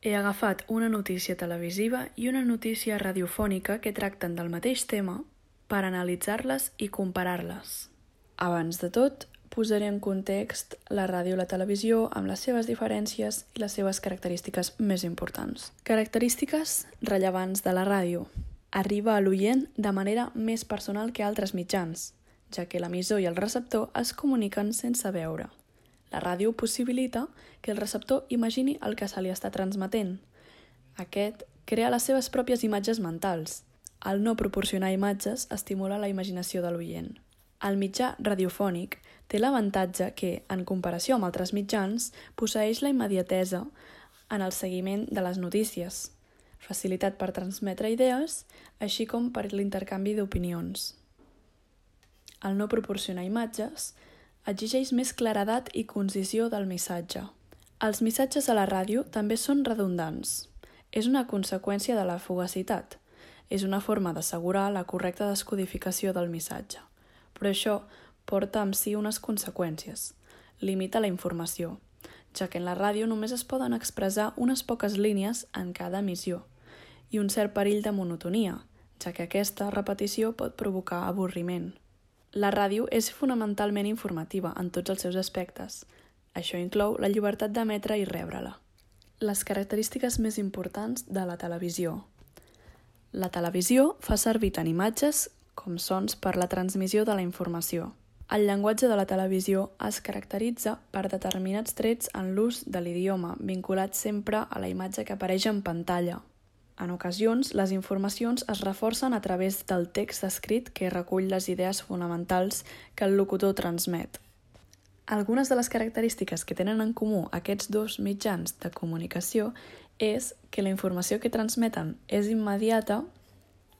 He agafat una notícia televisiva i una notícia radiofònica que tracten del mateix tema per analitzar-les i comparar-les. Abans de tot, posaré en context la ràdio i la televisió amb les seves diferències i les seves característiques més importants. Característiques rellevants de la ràdio. Arriba a l'oient de manera més personal que altres mitjans, ja que l'emissor i el receptor es comuniquen sense veure. La ràdio possibilita que el receptor imagini el que se li està transmetent. Aquest crea les seves pròpies imatges mentals. Al no proporcionar imatges, estimula la imaginació de l'oient. El mitjà radiofònic té l'avantatge que, en comparació amb altres mitjans, posseix la immediatesa en el seguiment de les notícies, facilitat per transmetre idees, així com per l'intercanvi d'opinions. Al no proporcionar imatges, exigeix més claredat i concisió del missatge. Els missatges a la ràdio també són redundants. És una conseqüència de la fugacitat. És una forma d'assegurar la correcta descodificació del missatge. Però això porta amb si unes conseqüències. Limita la informació, ja que en la ràdio només es poden expressar unes poques línies en cada emissió, i un cert perill de monotonia, ja que aquesta repetició pot provocar avorriment. La ràdio és fonamentalment informativa en tots els seus aspectes. Això inclou la llibertat d'emetre i rebre-la. Les característiques més importants de la televisió. La televisió fa servir tant imatges com sons per la transmissió de la informació. El llenguatge de la televisió es caracteritza per determinats trets en l'ús de l'idioma, vinculat sempre a la imatge que apareix en pantalla, en ocasions, les informacions es reforcen a través del text escrit que recull les idees fonamentals que el locutor transmet. Algunes de les característiques que tenen en comú aquests dos mitjans de comunicació és que la informació que transmeten és immediata,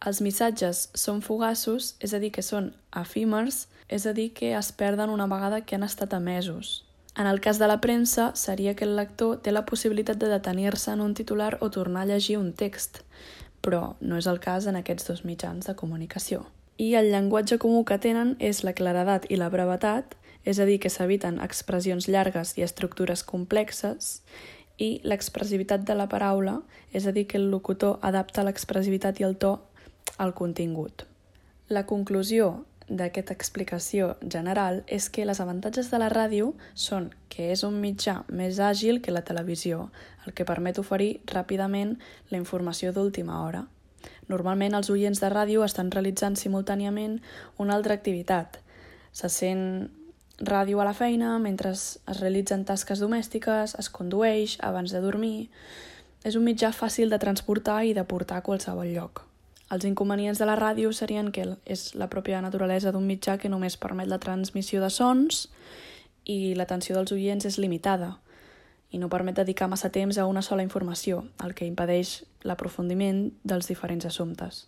els missatges són fugassos, és a dir, que són efímers, és a dir, que es perden una vegada que han estat emesos. En el cas de la premsa, seria que el lector té la possibilitat de detenir-se en un titular o tornar a llegir un text, però no és el cas en aquests dos mitjans de comunicació. I el llenguatge comú que tenen és la claredat i la brevetat, és a dir, que s'eviten expressions llargues i estructures complexes, i l'expressivitat de la paraula, és a dir, que el locutor adapta l'expressivitat i el to al contingut. La conclusió d'aquesta explicació general és que les avantatges de la ràdio són que és un mitjà més àgil que la televisió, el que permet oferir ràpidament la informació d'última hora. Normalment els oients de ràdio estan realitzant simultàniament una altra activitat. Se sent ràdio a la feina mentre es realitzen tasques domèstiques, es condueix abans de dormir... És un mitjà fàcil de transportar i de portar a qualsevol lloc. Els inconvenients de la ràdio serien que és la pròpia naturalesa d'un mitjà que només permet la transmissió de sons i l'atenció dels oients és limitada i no permet dedicar massa temps a una sola informació, el que impedeix l'aprofundiment dels diferents assumptes.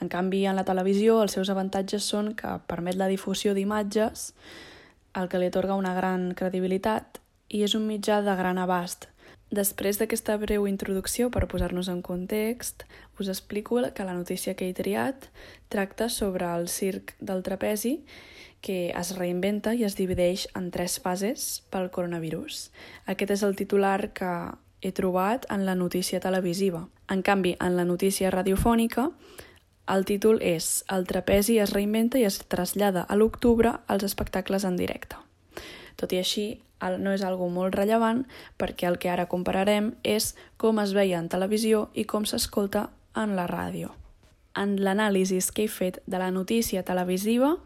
En canvi, en la televisió, els seus avantatges són que permet la difusió d'imatges, el que li atorga una gran credibilitat i és un mitjà de gran abast, Després d'aquesta breu introducció per posar-nos en context, us explico que la notícia que he triat tracta sobre el circ del trapezi que es reinventa i es divideix en tres fases pel coronavirus. Aquest és el titular que he trobat en la notícia televisiva. En canvi, en la notícia radiofònica, el títol és El trapezi es reinventa i es trasllada a l'octubre als espectacles en directe. Tot i així, no és algo molt rellevant perquè el que ara compararem és com es veia en televisió i com s'escolta en la ràdio. En l'anàlisi que he fet de la notícia televisiva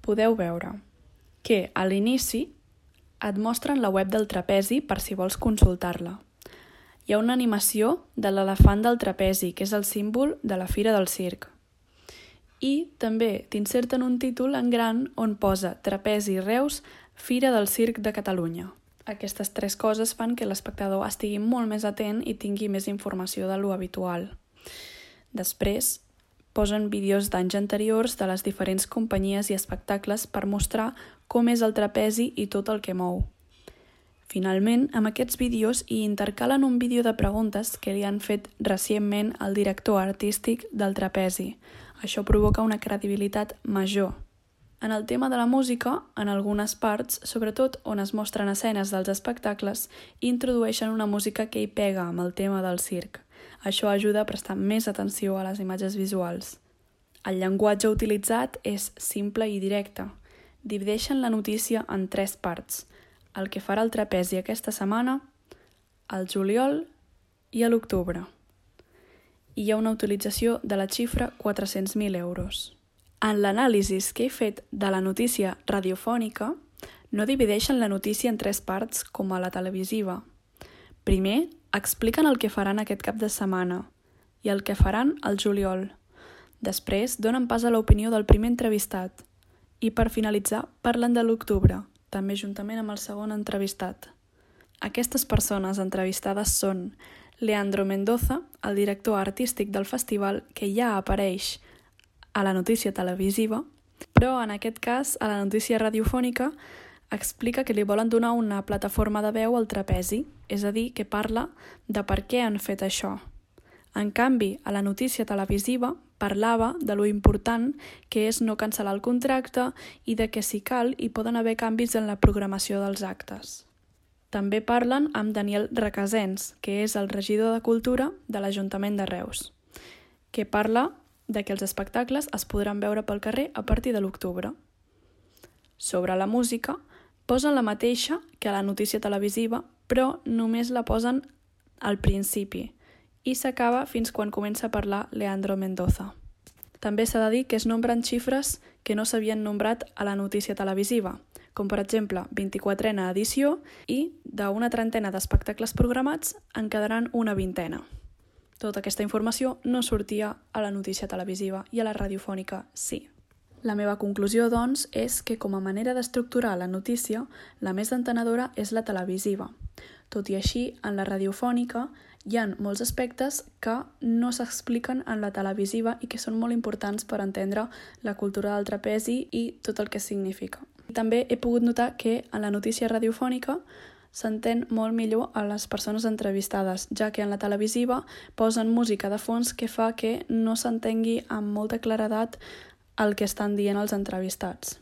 podeu veure que a l'inici et mostren la web del trapezi per si vols consultar-la. Hi ha una animació de l'elefant del trapezi, que és el símbol de la Fira del Circ. I també t'inserten un títol en gran on posa Trapezi Reus Fira del Circ de Catalunya. Aquestes tres coses fan que l'espectador estigui molt més atent i tingui més informació de lo habitual. Després, posen vídeos d'anys anteriors de les diferents companyies i espectacles per mostrar com és el trapezi i tot el que mou. Finalment, amb aquests vídeos hi intercalen un vídeo de preguntes que li han fet recentment al director artístic del trapezi. Això provoca una credibilitat major En el tema de la música, en algunes parts, sobretot on es mostren escenes dels espectacles, introdueixen una música que hi pega amb el tema del circ. Això ajuda a prestar més atenció a les imatges visuals. El llenguatge utilitzat és simple i directe. Divideixen la notícia en tres parts. El que farà el trapezi aquesta setmana, el juliol i a l'octubre. Hi ha una utilització de la xifra 400.000 euros. En l'anàlisi que he fet de la notícia radiofònica, no divideixen la notícia en tres parts com a la televisiva. Primer, expliquen el que faran aquest cap de setmana i el que faran al juliol. Després, donen pas a l'opinió del primer entrevistat. I per finalitzar, parlen de l'octubre, també juntament amb el segon entrevistat. Aquestes persones entrevistades són Leandro Mendoza, el director artístic del festival, que ja apareix a la notícia televisiva, però en aquest cas, a la notícia radiofònica, explica que li volen donar una plataforma de veu al trapezi, és a dir, que parla de per què han fet això. En canvi, a la notícia televisiva parlava de lo important que és no cancel·lar el contracte i de que si cal hi poden haver canvis en la programació dels actes. També parlen amb Daniel Requesens, que és el regidor de Cultura de l'Ajuntament de Reus, que parla de que els espectacles es podran veure pel carrer a partir de l'octubre. Sobre la música, posen la mateixa que a la notícia televisiva, però només la posen al principi i s'acaba fins quan comença a parlar Leandro Mendoza. També s'ha de dir que es nombren xifres que no s'havien nombrat a la notícia televisiva, com per exemple 24a edició i d'una trentena d'espectacles programats en quedaran una vintena. Tota aquesta informació no sortia a la notícia televisiva i a la radiofònica sí. La meva conclusió, doncs, és que com a manera d'estructurar la notícia, la més entenedora és la televisiva. Tot i així, en la radiofònica hi ha molts aspectes que no s'expliquen en la televisiva i que són molt importants per entendre la cultura del trapezi i tot el que significa. També he pogut notar que en la notícia radiofònica s'entén molt millor a les persones entrevistades, ja que en la televisiva posen música de fons que fa que no s'entengui amb molta claredat el que estan dient els entrevistats.